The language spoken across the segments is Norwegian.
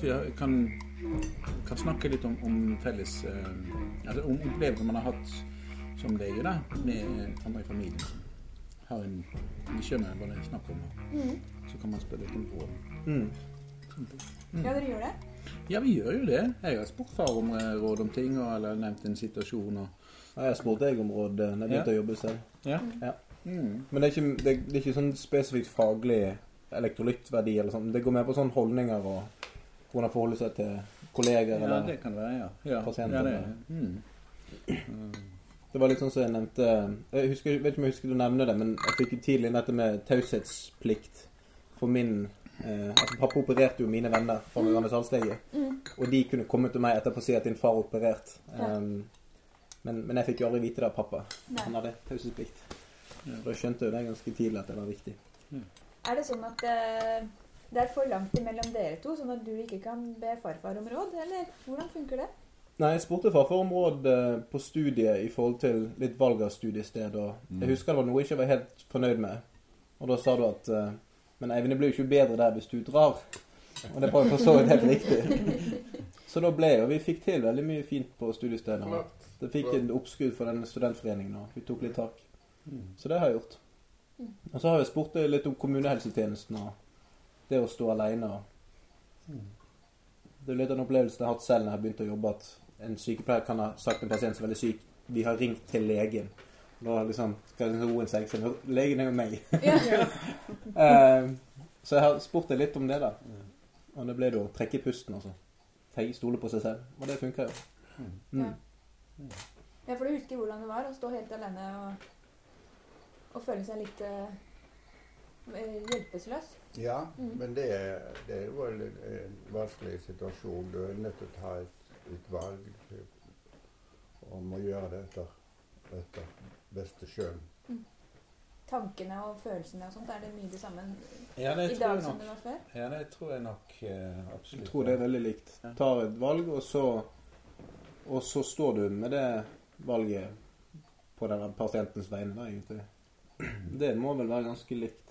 at vi kan, kan snakke litt om, om felles eh, altså om opplevelser man har hatt som lege da, med andre i familien som har en De skjønner hva det er snakk om. Mm. Så kan man spørre litt om råd. Mm. Ja, dere gjør det? Ja, vi gjør jo det. Jeg har spurt far om eh, råd om ting, og, eller nevnt en situasjon. Og, Ja, Jeg spurte jeg om råd da jeg begynte Ja. å jobbe selv. ja. Ja. Mm. Men det er, ikke, det, det er ikke sånn spesifikt faglig elektrolyttverdi eller sånn. Det går mer på sånn holdninger og hvordan forholde seg til kolleger ja, eller det kan være, ja. ja. Pasienter, Ja, det, mm. Det var litt sånn som jeg nevnte Jeg husker, vet ikke om jeg husker du nevner det, men jeg fikk jo tidlig dette med taushetsplikt for min eh, altså Pappa opererte jo mine venner fra min gamle salgslege. Mm. Og de kunne komme til meg etterpå og si at din far er operert. Ja. Um, men, men jeg fikk jo aldri vite det av pappa. Nei. Han hadde taushetsplikt. Ja. Da skjønte jeg jo det ganske tidlig at det var viktig. Er det sånn at eh, det er for langt imellom dere to, sånn at du ikke kan be farfar om råd? Eller hvordan funker det? Nei, jeg spurte farfar om råd eh, på studiet i forhold til litt valg av studiested. Og jeg husker det var noe jeg ikke var helt fornøyd med. Og da sa du at eh, Men Eivind, det blir jo ikke bedre der hvis du drar. Og det var jo for så vidt helt riktig. Så da ble jo Vi fikk til veldig mye fint på studiestedet. Det fikk en oppskudd for den studentforeningen, og vi tok litt tak. Så det har jeg gjort. Og så har jeg spurt litt om kommunehelsetjenesten og det å stå alene. Det er litt av en opplevelse jeg har hatt selv når jeg har begynt å jobbe, at en sykepleier kan ha sagt til en pasient som er veldig syk Vi har ringt til legen. Da liksom skal liksom roen seg. Så legen er jo meg. Eh, så jeg har spurt deg litt om det, da. Og det ble da å trekke pusten, altså. Stole på seg selv. Og det funker jo. Mm. Ja. ja, for du husker hvordan det var å stå helt alene og, og føle seg litt eh, hjelpeløs? Ja, Mm. men det, er- det er jo en, en vanskelig situasjon. Du er nødt til å ta et, et valg om å gjøre det etter, etter beste skjønn. Tankene og følelsene og sånt, er det mye det samme ja, det i dag som det var før? Ja, det tror jeg nok eh, absolutt. Jeg tror det er veldig likt. Tar et valg, og så, og så står du med det valget på den pasientens vegne, egentlig. Det må vel være ganske likt.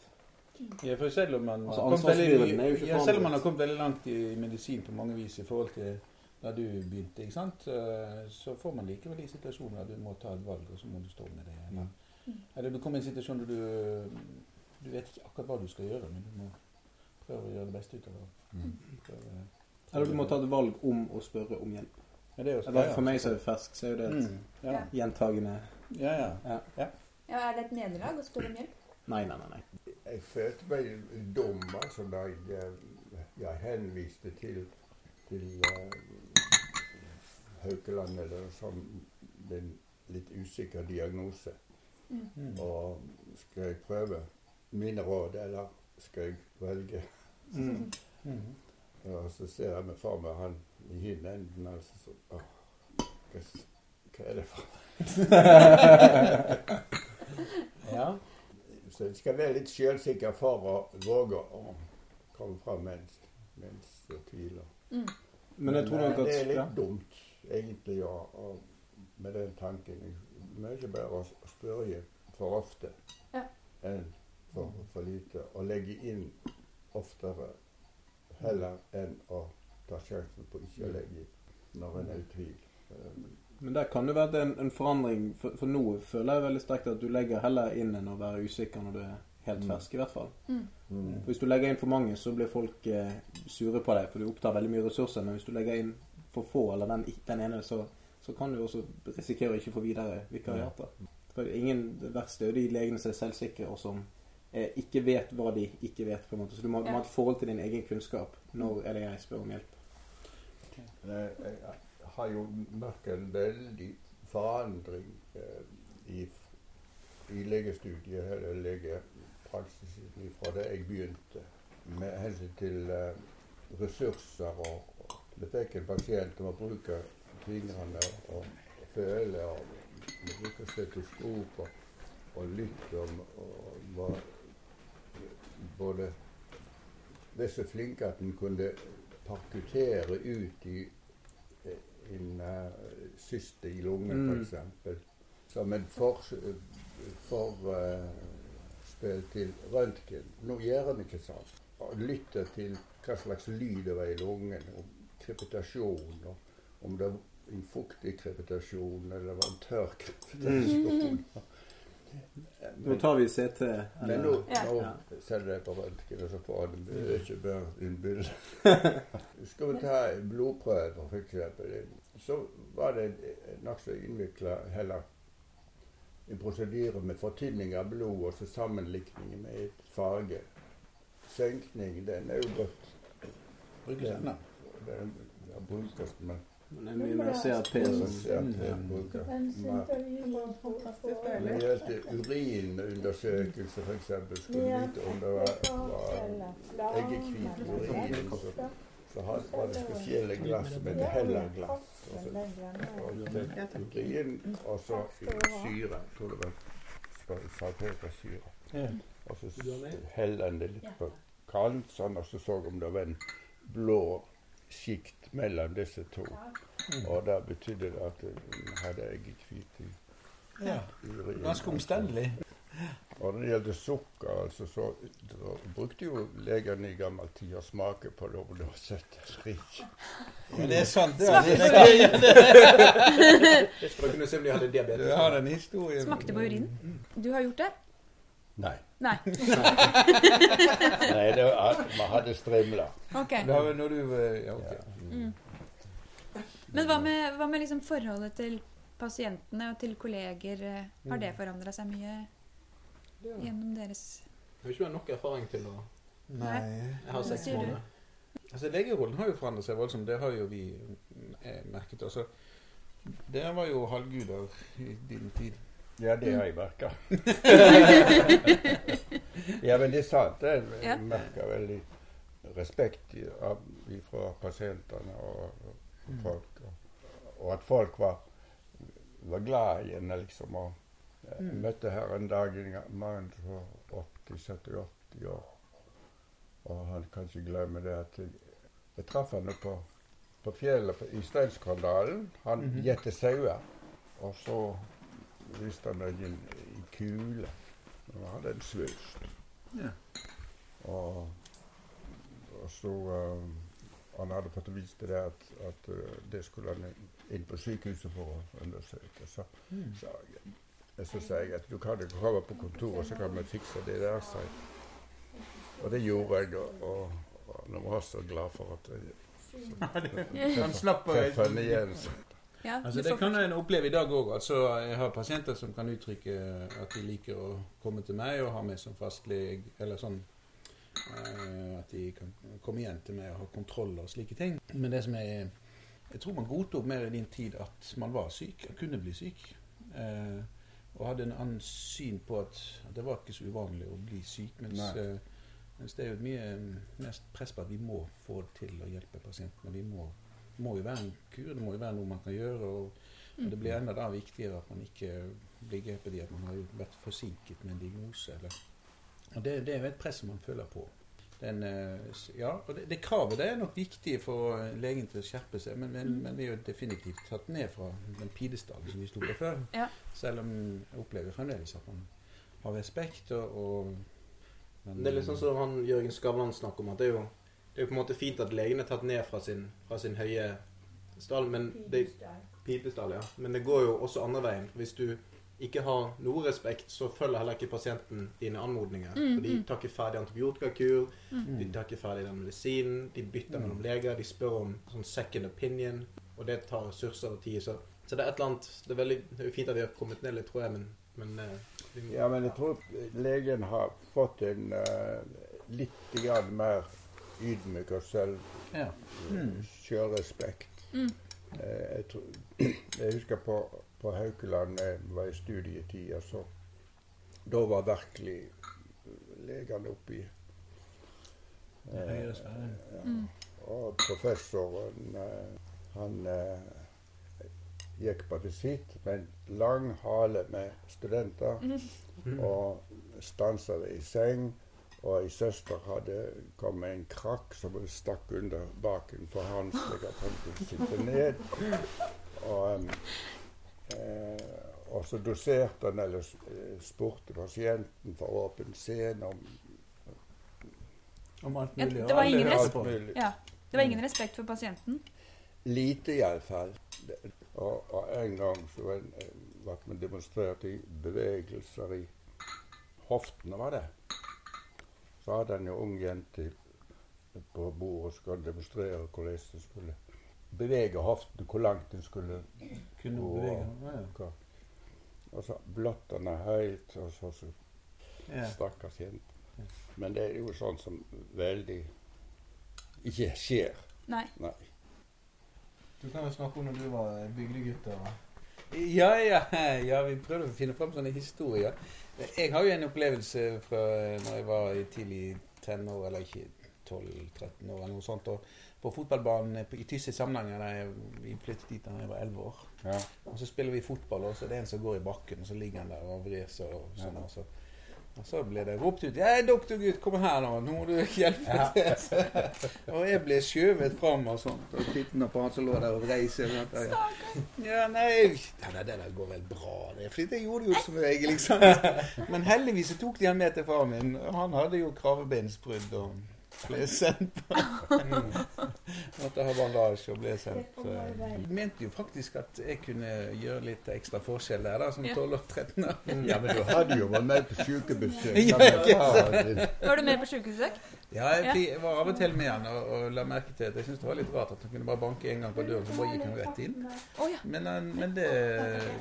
Ja, for selv om man, Altså, har veldig, ja, selv om man har kommet veldig langt i medisin på mange vis i forhold til da du begynte, ikke sant? Eh, så får man likevel de situasjoner der du må ta et valg, og så må du stå med det. Eller, eller du kommer i en situasjon der du, du vet ikke akkurat hva du skal gjøre, men du må prøve å gjøre det beste ut av det. Prøve- Eller du må ta et valg om å spørre om hjelp. Ja, er Eller for meg som er fersk, så er jo det et Mm, ja. gjentagende Ja, ja. Ja, Er det et nederlag å spørre om hjelp? Nei, nei, nei. Jeg følte meg dum altså, da jeg, jeg henviste til, til uh, Haukeland eller sånn en litt usikker diagnose. Mm. Og skal jeg prøve mine råd, eller skal jeg velge? Mm. Mm. Og så ser jeg meg for meg han i hin enden, og så så, åh, hva, hva er det for ja. Så jeg skal være litt sjølsikker for å våge å komme fram mens, mens jeg tviler. Mm. Men jeg tror eh, det er litt ja. dumt, egentlig, å, å, med den tanken. Mye bedre å spørre for ofte Ja. enn for, for lite. Og legge inn oftere heller enn å ta sjansen på ikke å legge inn når en er i tvil. Eh, Men der kan det være en, en forandring, for, for nå føler jeg veldig sterkt at du legger heller inn enn å være usikker når du er helt Mm. fersk, i hvert fall. Mm. For Hvis du legger inn for mange, så blir folk eh, sure på deg, for du opptar veldig mye ressurser. Men hvis du legger inn for få, eller den, den ene, så, så kan du også risikere å ikke få videre vikariater. For ingen det verste er jo de legene som er selvsikre, og som eh, ikke vet hva de ikke vet. på en måte. Så du må, ja. må ha et forhold til din egen kunnskap. Når er det jeg spør om hjelp? Jeg, jeg har jo merket en veldig forandring eh, i, i legestudiet, eller legepraksisen, fra da jeg begynte, med hensyn til eh, ressurser. Og, Vi det fikk en pasient om å bruke fingrene og, føle, og bruke stetoskop og, og lytte, og, og var både så flinke at en kunne parkutere ut i syste i lungen, Mm. f.eks. Som en forspill for, uh, til røntgen. Nå gjør en ikke sånn. Lytter til hva slags lyd det var i lungen, om krepitasjon, og om det var en fuktig krepitasjon eller det var en tørr krepitasjon. Nå tar vi CT. Men nå, Ja. nå selger jeg på røntgen, og så får han ikke en bilde. Skal vi ta blodprøver, blodprøve, f.eks., så var det nokså innvikla heller en prosedyre med fortynning av blod og så sammenlikning med et farge. Senkning, den er jo brukt. Brukes ennå. Den den brukes, men Men det er mye mer CRP som til brukes. Når det gjelder urinundersøkelse, f.eks., skulle du vite om det var, var eggehvit urin, så, had- var det spesielle glass som heller hellerglass. Og så det urin, og så syre. Jeg tror det var salpetersyre. Og så heller en det litt på kaldt, sånn, og så så om det var en blå sjikt mellom disse to. Og det betydde det at hun hadde eggehvit i Ja. urin. Ganske omstendelig. Og når det gjelder sukker, altså, så så brukte jo legene i gammel tid å smake på det om det var søtt eller ikke. Men det er sant. Det, Smakte det, på det, For å kunne se om de hadde diabetes. Du har en historie. Smakte på urinen? Du har gjort det? Nei. Nei. Nei, det var, man hadde strimler. Ok. Det har når du eh, Ja, ok. Mm. Men hva med, hva med liksom forholdet til pasientene og til kolleger? eh, Har det forandra seg mye gjennom deres Jeg har ikke du nok erfaring til å Nei. Jeg har seks måneder. Altså, Legerollen har jo forandret seg voldsomt. Det har jo vi eh, merket. Altså, dere var jo halvguder i din tid. Ja, det har jeg merka. ja, men det er sant. Jeg Ja. merker veldig respekt av, fra pasientene og, og folk. Og, og at folk var, var glad i henne, liksom. Og jeg Mm. møtte her en dag en mann på 80-70 år. Og han kan ikke glemme det at jeg, jeg traff henne på, på fjellet i Steinskanalen. Han Mhm. gjetter sauer. Og så viste han meg en, en kule. Han hadde en svulst. Ja. Og, og så um, Han hadde fått vist det at, at uh, det skulle han inn på sykehuset for å undersøke. Så Mm. sa jeg, så sa jeg at du kan ikke komme på kontoret, så kan vi fikse det der. sa jeg. Og det gjorde jeg, og, og, han var så glad for at jeg Han slapp å igjen. Ja, Altså, det kan en oppleve i dag òg. Altså, jeg har pasienter som kan uttrykke at de liker å komme til meg og ha meg som fastlege, eller sånn eh, At de kan komme igjen til meg og ha kontroll og slike ting. Men det som er Jeg tror man godtok mer i din tid at man var syk, og kunne bli syk. Eh, og hadde en annen syn på at det var ikke så uvanlig å bli syk. Mens, eh, mens det er jo mye mest press på at vi må få til å hjelpe pasientene. Vi må, må jo være en kur, det må jo være noe man kan gjøre. og og det blir enda da viktigere at man ikke blir grepet i at man har vært forsinket med en diagnose. Eller. Og det, det er jo et press man føler på. Den, eh, ja, og det, det kravet det er nok viktig for eh, legen til å skjerpe seg, men, men, men det er jo definitivt tatt ned fra den pidestallen som vi sto på før. Ja. Selv om jeg opplever fremdeles at man har respekt og, og men, Det er litt sånn som han Jørgen Skavlan snakker om, at det er jo, det er jo på en måte fint at legen er tatt ned fra sin, fra sin høye stall, men det, pidestall, ja. Men det går jo også andre veien. Hvis du ikke har noe respekt, så følger heller ikke pasienten dine anmodninger. Mm, For de mm. tar ikke ferdig antibiotikakur, Mm. de tar ikke ferdig den medisinen, de bytter Mm. mellom leger, de spør om sånn second opinion, og det tar ressurser og tid. Så, så det er et eller annet Det er, veldig, det er fint at vi har kommet ned litt, tror jeg, men, men eh, må, Ja, men jeg tror legen har fått en uh, litt grann mer ydmyk og selv, Ja. Mm. sjølrespekt. Mm. Eh, jeg, jeg husker på, på Haukeland da jeg var i studietid. Så da var virkelig legene oppi sfæren. ja. Mm. Og professoren eh, han eh, gikk på visitt med en lang hale med studenter. Mm. Og stansa det i seng. Og ei søster hadde kommet med en krakk som hun stakk under baken for han, slik at han kunne sitte ned. Og, eh, og så doserte han eller eh, spurte pasienten for åpen scene om Om alt Ja, mulig. det var ingen mulig. Ja. Det var ingen respekt for pasienten. Lite iallfall. Og, og en gang så en, var man demonstrert i bevegelser i hoftene, var det. Så hadde en ung jente på bordet og skulle demonstrere hvordan det skulle bevege hoften, hvor langt den skulle Kunne gå. bevege. Ja, ja. Og så blottene høyt, og så, så Ja. stakkars jente. Men det er jo sånn som veldig ikke skjer. Nei. Nei. Du kan jo snakke om når du var bygdegutt. Ja, ja, ja, vi prøvde å finne fram sånne historier. Jeg har jo en opplevelse fra når jeg var i tidlig tenår, eller ikke 12-13 år, eller noe sånt. Og på fotballbanen i Tysse Samnanger, da vi flyttet dit da jeg var 11 år. Ja. Og så spiller vi fotball, og så er det en som går i bakken, og så ligger han der og vrir seg og sånn. Og så, og så ble det ropt ut 'Ja, doktorgutt, kom her nå, nå må du hjelpe Ja. til'. Og jeg ble skjøvet fram og sånt, og tittet på han som lå der og vrei seg. Ja. Ja, nei ja, Det der går vel bra, det. For det gjorde jo som regel, liksom. Men heldigvis så tok de han med til far min. Han hadde jo kravebeinsbrudd og ble sendt på Måtte ha bandasje og ble sendt. eh, Jeg mente jo faktisk at jeg kunne gjøre litt ekstra forskjell der, da, som 12 og 13 år. Ja, men du hadde jo vært med på din. Var du med på sjukehusbesøk? Ja, jeg, jeg var av og til med han og, og la merke til at jeg syntes det var litt rart at han kunne bare banke en gang på døren, så bare gikk han rett inn. Men, men det,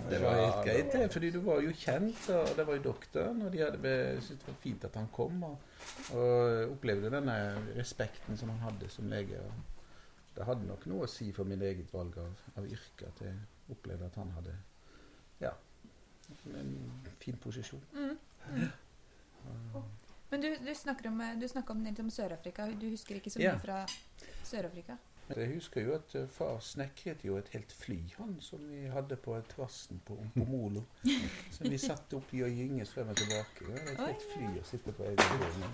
det var helt greit, det. Fordi du var jo kjent, og det var jo doktoren. Og de hadde syntes det var fint at han kom, og, og opplevde denne respekten som han hadde som lege. Og det hadde nok noe å si for mitt eget valg av, av yrke at jeg opplevde at han hadde ja, en fin posisjon. Mm. Men du, du snakker om, du snakker om, om Sør-Afrika. Du husker ikke så Ja. mye fra Sør-Afrika? Jeg husker jo at eh, far snekret jo et helt fly, han som vi hadde på terrassen på, på Molo. Som vi satt oppi og gynges frem og tilbake. Det var et helt fly å sitte på egen hånd.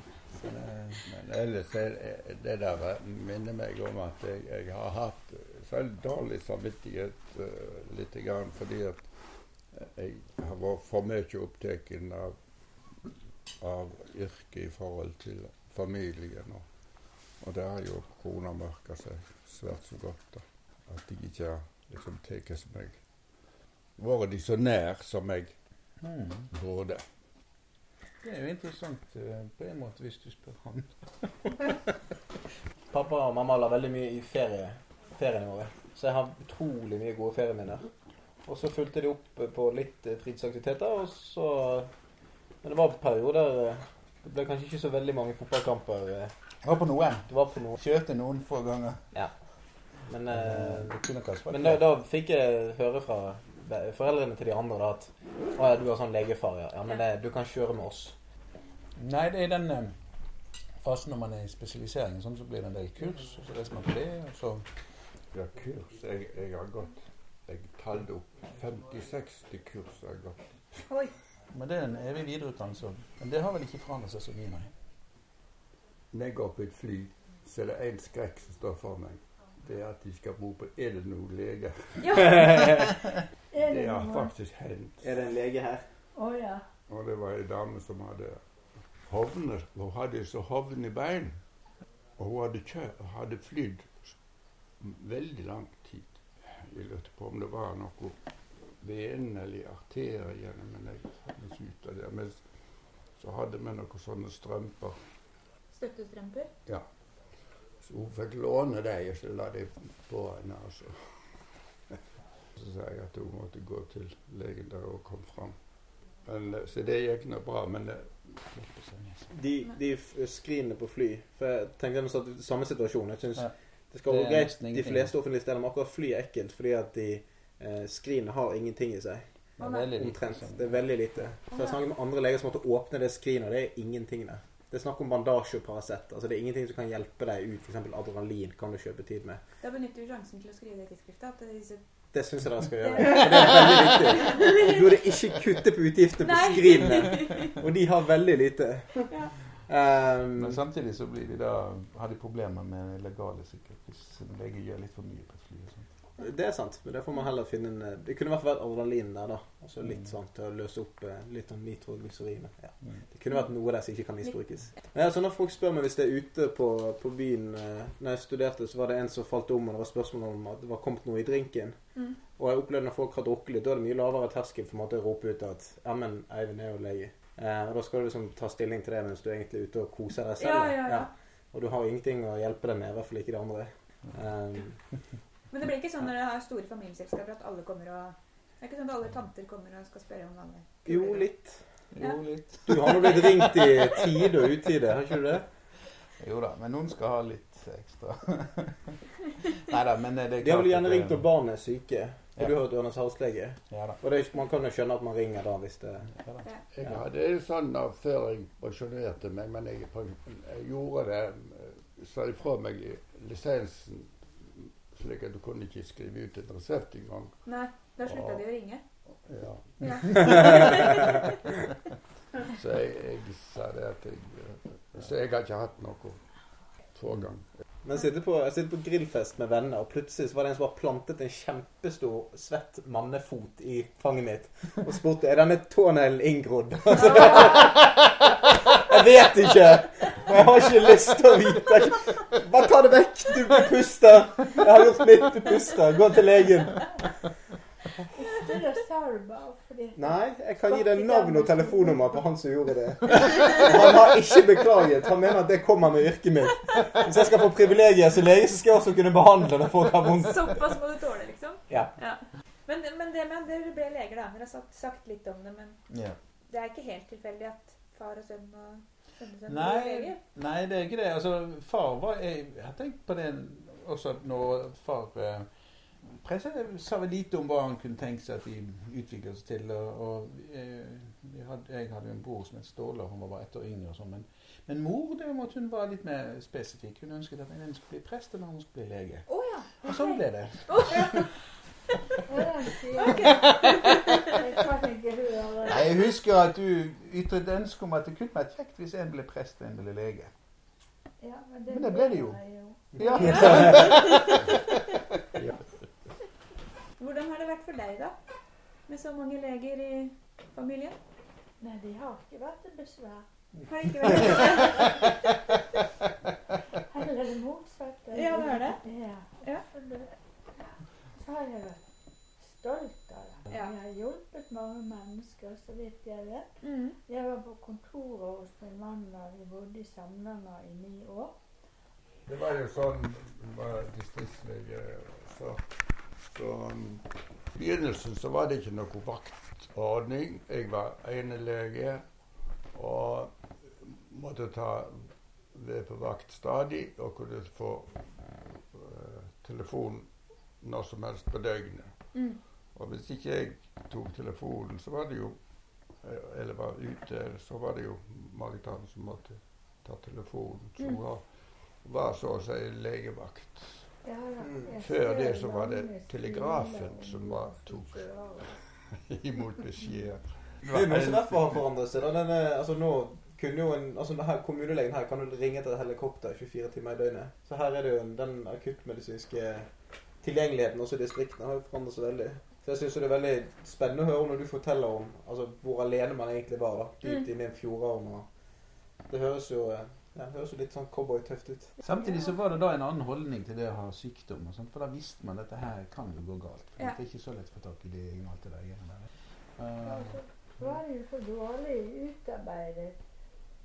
Men ellers er det- der minner meg om at jeg, jeg har hatt så dårlig samvittighet uh, litt grann fordi at jeg har vært for mye opptatt av, av yrket i forhold til familien. Og, og det har jo kona merka seg svært så godt. da. At de ikke har liksom tatt meg Vært de så nær som jeg Mm. burde. Det er jo interessant eh, på en måte, hvis du spør han. Pappa og mamma la veldig mye i ferie, feriene våre. Så jeg har utrolig mye gode ferieminner. Og så fulgte de opp på litt eh, fritidsaktiviteter, og så Men det var perioder eh, Det ble kanskje ikke så veldig mange fotballkamper. eh, Jeg var på noen. Du var på noe. Kjørte noen få ganger. Men, eh, men da, da fikk jeg høre fra foreldrene til de andre da at Å ja, du har sånn legefar, ja. ja men det, du kan kjøre med oss. Nei, det er den eh, fasen når man er i spesialisering, sånn, så blir det en del kurs. og Så reiser man på det, og så Ja, kurs. Jeg, jeg har gått Jeg talte opp 50-60 kurs jeg har gått. Men det er en evig videreutdannelse. Men det har vel ikke forandret seg så mye, nei. Når jeg går på et fly, så er det én skrekk som står for meg. Det er at de skal bo på 'Er det noen lege?' Det har faktisk hendt. Er det en lege her? Å ja. Og det var ei dame som hadde hovner. Hun hadde så hovne bein. Og hun hadde, kjø hadde flydd veldig lang tid. Jeg lurte på om det var noe vene eller arteriene, men jeg fant ikke ut av det. Men så hadde vi noen sånne strømper. Støttestrømper? Ja. Så hun fikk låne dem, og så la de på henne. Altså. Så sa jeg at hun måtte gå til legen der og kom fram. Men, eh, så det gikk nå bra, men det, De, de skrinene på fly For jeg tenker det er samme situasjon. Jeg synes Ja. Det skal være gå greit de fleste offentlige steder, men akkurat fly er ekkelt fordi at de eh, skrinene har ingenting i seg. Er lite Omtrent. sånn. Det er veldig lite. For jeg snakker med andre leger som måtte åpne det skrinet, og det er ingenting der. Det er snakk om bandasje og Paracet. Altså det er ingenting som kan hjelpe deg ut. F.eks. adrenalin kan du kjøpe tid med. Da benytter vi sjansen til å skrive det i tidsskriftet. Disse Det syns jeg dere skal gjøre. For det er veldig viktig. Du burde ikke kutte på utgiftene på skrinene. Og de har veldig lite. Um, Men samtidig så blir de da, har de problemer med legale sikkert, hvis en lege gjør litt for mye på et fly. og sånt. Det er sant. Men det får man heller finne en eh, Det kunne i hvert fall vært adrenalin der, da. Altså litt sånn til å løse opp eh, litt sånn nitroglycerin. Ja. Mm. Det kunne vært noe der som ikke kan misbrukes. Men så når folk spør meg hvis det er ute på, på byen eh, Når jeg studerte, så var det en som falt om, og det var spørsmål om at det var kommet noe i drinken. Mm. Og jeg opplevde når folk har drukket litt, da er det mye lavere terskel for å rope ut at Ja, men Eivind er jo lege. Eh, og da skal du liksom ta stilling til det mens du egentlig er ute og koser deg selv. Ja, ja, ja. Og du har ingenting å hjelpe deg med, i hvert fall ikke det andre. Um, Men det blir ikke sånn når dere har store familieselskaper at alle kommer og Det er ikke sånn at alle tanter kommer og skal spørre om alle jo, litt. Jo, litt. Du har nå blitt ringt i tide og utide, har ikke du det? Jo da, men noen skal ha litt ekstra. Nei da, men det er De har vel gjerne ringt når barn er syke. Ja. Og du har hørt Ørnes halslege. Ja. Og det, er- man kan jo skjønne at man ringer da hvis det Ja, da. Jeg hadde det sånn da før jeg pensjonerte meg, men jeg, jeg gjorde det Så Sa ifra meg lisensen, slik at du kunne ikke skrive ut en resept engang. Nei, da slutta de å ringe. Ja. Ja. Så jeg, jeg sa det at jeg Så jeg har ikke hatt noe pågang. Men jeg sitter, på, jeg sitter på grillfest med venner, og plutselig så var det en som har plantet en kjempestor, svett mannefot i fanget mitt. Og spurte er denne tåneglen inngrodd. Altså, jeg vet ikke. Og jeg har ikke lyst til å vite. Bare ta det vekk. Du puster. Jeg har gjort mitt. Du puster. Gå til legen. Fordi Nei, jeg kan gi deg navn og telefonnummer på han som gjorde det. Han har ikke beklaget. Han mener at det kommer med yrket mitt. Hvis jeg skal få privilegier som lege, så skal jeg også kunne behandle når folk har vondt. Såpass må du tåle, liksom. Ja. Men, men det med at dere ble leger, da. Dere har sagt, sagt litt om det, men Ja. det er ikke helt tilfeldig at far og sønn og sønnesønn Nei, leger? nei, det er ikke det. Altså, far var Jeg har tenkt på det også når far presse, sa vel lite om hva han kunne tenke seg at de utviklet seg til. Og, og eh, vi hadde, jeg hadde jo en bror som het Ståle, han var bare ett år yngre. og sånn, men, men mor det måtte hun være litt mer spesifikk. Hun ønsket at en skulle bli prest, eller hun skulle bli lege. Oh, ja. Og sånn ble det. Ja, den Jeg husker at du ytret ønske om at det kunne vært kjekt hvis en ble prest og en ble lege. Ja, men Men det ble det jo. jeg Ja. Hvordan har det vært for deg, da? Med så mange leger i familien? Nei, de har ikke vært et besvær. Har ikke vært Heller det motsatte. Ja, det er det. Ja. Ja. Så, har jeg vært stolt av det. Ja. Jeg har hjulpet mange mennesker, så vidt jeg vet. mm. Jeg var på kontoret hos min mann da vi bodde i Samnanger i ni år. Det var jo sånn var distriktslege så, så um, begynnelsen så var det ikke noe vaktordning. Jeg var enelege og måtte ta ved på vakt stadig og kunne få uh, telefon når som helst på døgnet. Mm. Og hvis ikke jeg tok telefonen, så var det jo eh, Eller var ute, så var det jo Marit Hansen som måtte ta telefonen. Som Mm. var, var så å si legevakt. Mm. Før det så var det telegrafen som var- tok. Imot beskjeder. Det er mye som derfor har forandret seg. Denne, altså nå kunne jo en, altså denne Kommunelegen her kan jo ringe etter et helikopter 24 timer i døgnet. Så her er det jo den akuttmedisinske tilgjengeligheten også i distriktene har jo forandret seg veldig. Så jeg synes det er veldig spennende å høre når du forteller om altså, hvor alene man egentlig var. da, Dypt Mm. inne i en fjordarm. Det høres jo det høres jo litt sånn cowboytøft ut. Samtidig så var det da en annen holdning til det å ha sykdom. og sånt, For da visste man at dette her kan jo gå galt. For Ja. Det er ikke så lett å få tak i det og alt det der. greiene der. Ja, det var jo for dårlig utarbeidet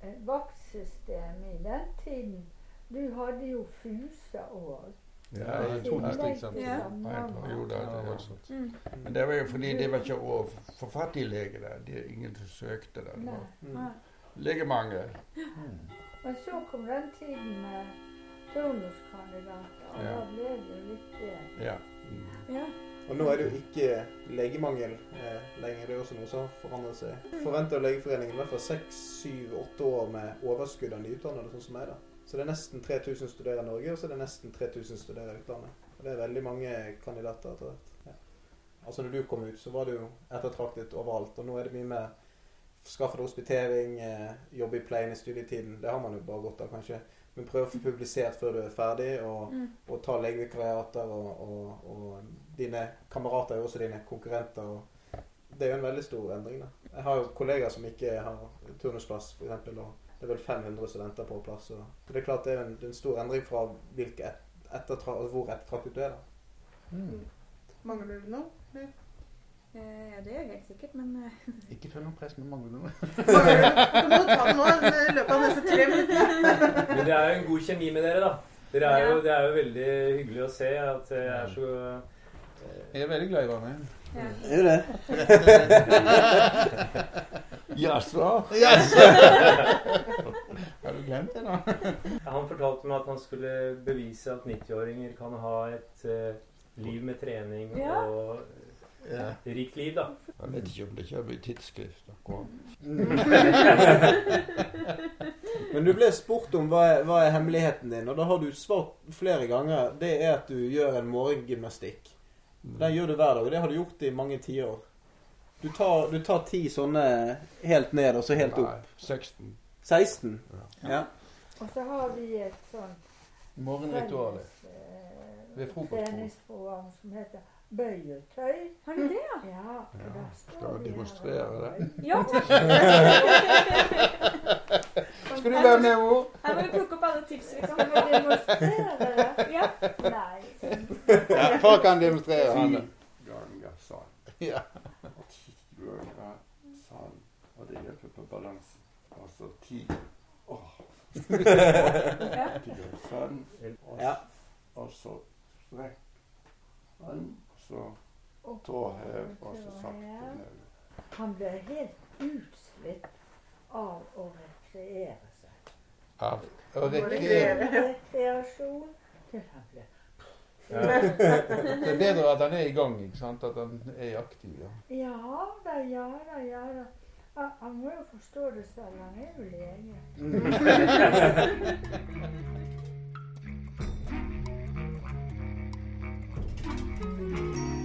eh, vaktsystem i den tiden. Du hadde jo fusa og Ja, to det. Ja. Var sånt. Mm. Men det var jo fordi det var ikke å få fatt i lege der. Det er ingen som søkte der. Det var Mm. Legemangel. Men så kom den tiden med donorskandidater, og Ja. da ble det jo litt bedre. Ja. Mm. Ja. Og nå er det jo ikke legemangel eh, lenger. Det er også noe som har forandret seg. Forventer Legeforeningen i hvert fall seks, syv, åtte år med overskudd av nyutdannede, sånn som meg. da. Så det er nesten 3000 studerer i Norge, og så er det nesten 3000 studerer i utlandet. Og det er veldig mange kandidater etter hvert. Ja. Altså når du kom ut, så var det jo ettertraktet overalt. Og nå er det mye mer skaffe deg hospitering, eh, jobbe i pleien i studietiden. Det har man jo bare godt av, kanskje. men prøv å få publisert før du er ferdig, og, Mm. og ta legevikariater, og, og, og dine kamerater er jo også dine konkurrenter. og det er jo en veldig stor endring. da. Jeg har jo kollegaer som ikke har turnusplass, f.eks., og det er vel 500 studenter på plass. Og det er klart det er en, det er en stor endring fra hvilke et, ettertra, hvor ettertraktet du er. da. Mm. Mangler du noe? Eh, Ja, det gjør jeg helt sikkert, men eh, Ikke føl noe press med mangler noe. Du? Må ta det nå i løpet av neste tre minutter. Men det er jo en god kjemi med dere, da. Dere er jo, det er jo veldig hyggelig å se at jeg er så eh, Jeg er veldig glad i hverandre. ja. Er du det? Jaså? Har du glemt det, da? Han fortalte meg at han skulle bevise at 90-åringer kan ha et uh, liv med trening Ja. og Ja. rikt liv, da. Jeg vet ikke om det kommer i tidsskrift. akkurat. Men du ble spurt om hva er, hva er hemmeligheten din, og da har du svart flere ganger. Det er at du gjør en morgengymnastikk. Den gjør du hver dag, og det har du gjort i mange tiår. Du tar, du tar ti sånne helt ned, og så helt opp. Nei, 16. 16. Ja. Og så har vi et sånt Morgenritualet. Ved eh, frokostbordet. treningsprogram som heter Bøy og tøy. Har du det, ja? Ja, Ja, skal her demonstrere det? Ja. Skal du være med, mor? Her må du plukke opp alle tips, liksom. Skal demonstrere det? Ja. Nei. Ja, far kan demonstrere. Han. Ganger sånn. Ja. Ti ganger sånn. Og det hjelper på balansen. Altså ti. Åh. Ja. Ti ganger sånn. Og, så strekk. Sånn. Så tå hev, og så sakte ned. Han ble helt utslitt av å rekreere seg. Av å rekreere. Rekreere. Rekreasjon til han blir Ja. Det er bedre at han er i gang, ikke sant? At han er aktiv. Ja. Ja da, ja da, ja da. Han- Han må jo forstå det selv. Han er jo lege. Música